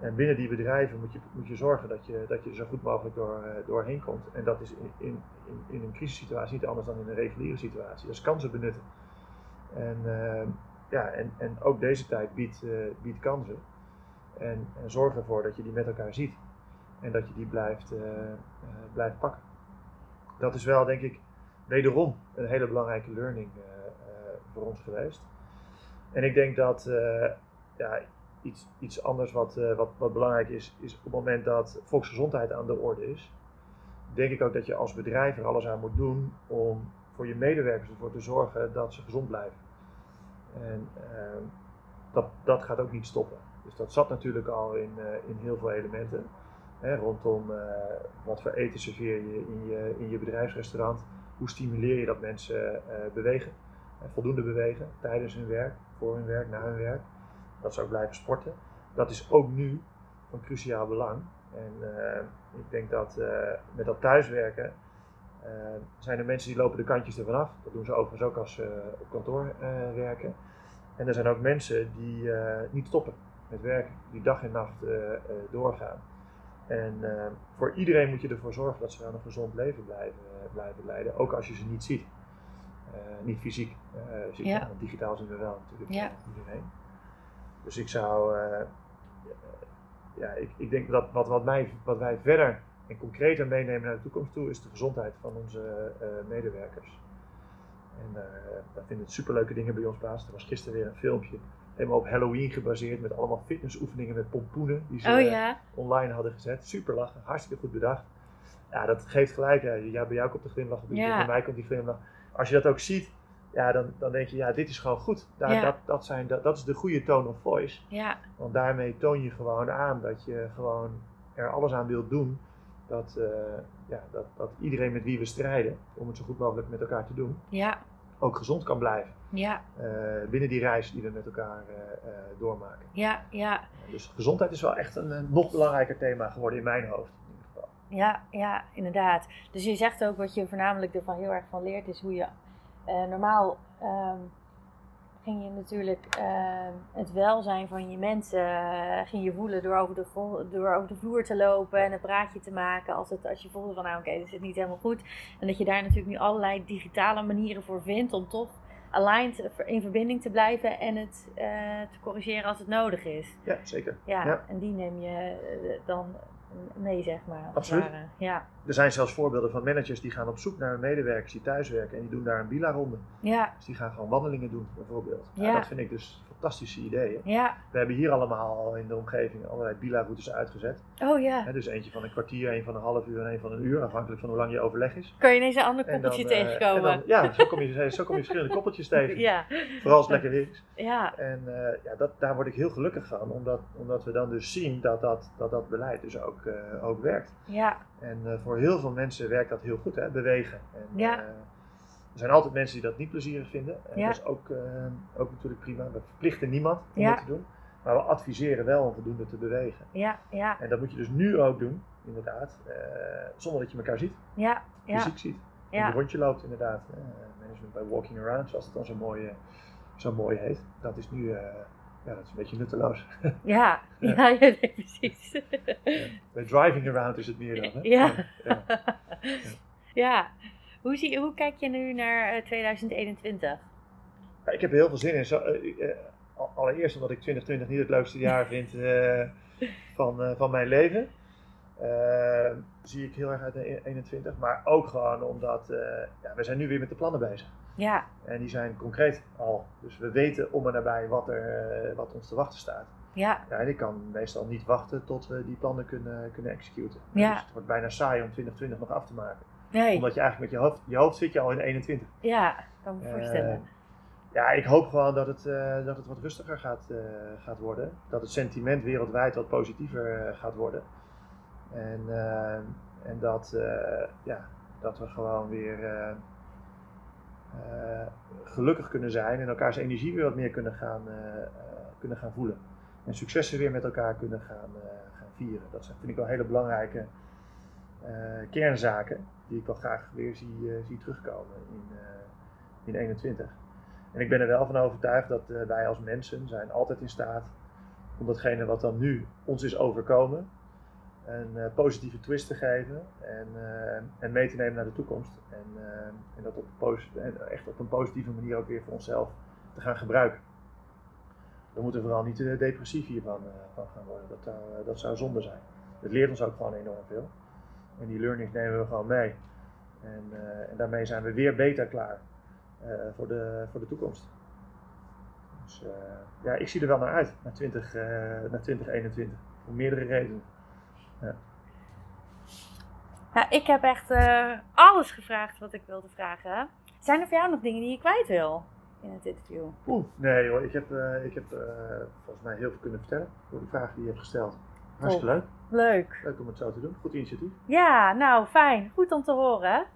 En binnen die bedrijven moet je, moet je zorgen dat je, dat je er zo goed mogelijk door, uh, doorheen komt. En dat is in, in, in, in, een crisissituatie niet anders dan in een reguliere situatie. Dus kansen benutten. En, uh, ja, en, en ook deze tijd biedt, uh, biedt kansen. En, en zorg ervoor dat je die met elkaar ziet. En dat je die blijft, uh, blijft pakken. Dat is wel, denk ik, wederom een hele belangrijke learning uh, voor ons geweest. En ik denk dat ja, iets, iets anders wat, wat, wat belangrijk is, is op het moment dat volksgezondheid aan de orde is, denk ik ook dat je als bedrijf er alles aan moet doen om voor je medewerkers ervoor te zorgen dat ze gezond blijven. En dat, dat gaat ook niet stoppen. Dus dat zat natuurlijk al in, in heel veel elementen rondom uh, wat voor eten serveer je in je, in je bedrijfsrestaurant. Hoe stimuleer je dat mensen uh, bewegen, voldoende bewegen tijdens hun werk, voor hun werk, na hun werk. Dat ze ook blijven sporten. Dat is ook nu van cruciaal belang. En ik denk dat met dat thuiswerken zijn er mensen die lopen de kantjes ervan af. Dat doen ze overigens ook als ze op kantoor werken. En er zijn ook mensen die niet stoppen met werken, die dag en nacht doorgaan. En eh, voor iedereen moet je ervoor zorgen dat ze wel een gezond leven blijven, blijven leiden, ook als je ze niet ziet. Eh, niet fysiek ziet, Ja. want digitaal zien we wel natuurlijk Ja. eh, iedereen. Dus ik zou, eh, ja, ik, ik denk dat wat, wat, mij, wat wij verder en concreter meenemen naar de toekomst toe, is de gezondheid van onze eh, medewerkers. En eh, daar vinden superleuke dingen bij ons plaats. Er was gisteren weer een filmpje, helemaal op Halloween gebaseerd, met allemaal fitnessoefeningen met pompoenen die ze Oh eh, ja, online hadden gezet. Super lachen, hartstikke goed bedacht. Ja, dat geeft gelijk. Ja, ja, bij jou komt de glimlach Ja. bij mij komt die glimlach. Als je dat ook ziet, ja, dan, dan denk je, ja, dit is gewoon goed. Daar, Ja. dat, dat, zijn, dat, dat is de goede tone of voice. ja, Want daarmee toon je gewoon aan dat je gewoon er alles aan wilt doen. Dat, eh, ja, dat, dat iedereen met wie we strijden, om het zo goed mogelijk met elkaar te doen, ja, ook gezond kan blijven. ja, eh, binnen die reis die we met elkaar eh, eh, doormaken. ja, ja, Dus gezondheid is wel echt een, een nog belangrijker thema geworden in mijn hoofd. In ieder geval. ja, ja, inderdaad. Dus je zegt ook wat je voornamelijk ervan heel erg van leert, is hoe je normaal ehm, ging je natuurlijk ehm, het welzijn van je mensen eh, ging je voelen door over, de door over de vloer te lopen en een praatje te maken als, het, als je voelde van nou oké, dit zit niet helemaal goed. En dat je daar natuurlijk nu allerlei digitale manieren voor vindt om toch aligned in verbinding te blijven en het eh, te corrigeren als het nodig is. Ja, zeker. Ja, Ja. en die neem je eh, dan mee, zeg maar. als het Absoluut. ware. Ja, Er zijn zelfs voorbeelden van managers die gaan op zoek naar medewerkers die thuiswerken en die doen daar een bila-ronde. ja, Dus die gaan gewoon wandelingen doen, bijvoorbeeld. Ja, dat vind ik dus fantastische ideeën. ja. We hebben hier allemaal al in de omgeving allerlei bila-routes uitgezet. Oh ja. Dus eentje van een kwartier, een van een half uur en een van een uur, afhankelijk van hoe lang je overleg is. Kan je ineens een ander koppeltje dan, eh, tegenkomen? dan- ja, zo kom, je, zo kom je verschillende (laughs) koppeltjes tegen. ja, Vooral als het lekker weer is. ja, En eh, ja, dat, daar word ik heel gelukkig van, omdat, omdat we dan dus zien dat dat, dat, dat beleid dus ook, eh, ook werkt. ja, En eh, voor heel veel mensen werkt dat heel goed, hè, bewegen. En, Ja. eh, er zijn altijd mensen die dat niet plezierig vinden. En Ja. dat is ook, eh, ook natuurlijk prima. We verplichten niemand om Ja. dat te doen. Maar we adviseren wel om voldoende te bewegen. ja, ja, En dat moet je dus nu ook doen, inderdaad. zonder dat je elkaar ziet, ja, ja, fysiek ziet. En ja, een rondje loopt, inderdaad. Management by walking around, zoals het dan zo mooi, zo mooi heet. Dat is nu... eh, ja, dat is een beetje nutteloos. (laughs) ja, ja, ja, nee, precies. Bij driving around is het meer dan. Hè? Ja. Ja. (laughs) Ja, hoe, zie, hoe kijk je nu naar eh, 2021? Ja, ik heb er heel veel zin in. Zo, eh, eh, al- allereerst omdat ik 2020 niet het leukste jaar (laughs) vind eh, van, eh, van mijn leven. Eh, zie ik heel erg uit de 21. Maar ook gewoon omdat eh, ja, we zijn nu weer met de plannen bezig. Ja, En die zijn concreet al. Dus we weten om en nabij wat, er, eh, wat ons te wachten staat. ja, Ja, en ik kan meestal niet wachten tot we die plannen kunnen, kunnen executen. Ja. Dus het wordt bijna saai om 2020 nog af te maken. nee, Omdat je eigenlijk met je hoofd, je hoofd zit je al in 21. ja, kan me Eh, voorstellen. ja, ik hoop gewoon dat het, eh, dat het wat rustiger gaat, gaat worden. Dat het sentiment wereldwijd wat positiever gaat worden. En, en dat, ja, dat we gewoon weer gelukkig kunnen zijn en elkaars energie weer wat meer kunnen gaan, eh, eh, kunnen gaan voelen. En successen weer met elkaar kunnen gaan, eh, gaan vieren. Dat zijn, vind ik wel hele belangrijke eh, kernzaken die ik wel graag weer zie, eh, zie terugkomen in, eh, in 21. En ik ben er wel van overtuigd dat eh, wij als mensen zijn altijd in staat om datgene wat dan nu ons is overkomen, een eh, positieve twist te geven en, eh, en mee te nemen naar de toekomst. En, eh, en dat op, echt op een positieve manier ook weer voor onszelf te gaan gebruiken. We moeten vooral niet depressief hiervan van gaan worden. Dat, dat zou zonde zijn. Het leert ons ook gewoon enorm veel. En die learnings nemen we gewoon mee. En, en daarmee zijn we weer beter klaar voor, de, voor de toekomst. Dus ja, ik zie er wel naar uit, naar, 20, eh, naar 2021. Voor meerdere redenen. Nou, ik heb echt eh, alles gevraagd wat ik wilde vragen. Zijn er voor jou nog dingen die je kwijt wil in het interview? Oeh, nee hoor, ik heb, eh, ik heb eh, volgens mij heel veel kunnen vertellen door de vragen die je hebt gesteld. Hartstikke leuk. Leuk. Leuk om het zo te doen. Goed initiatief. Ja, nou fijn. Goed om te horen.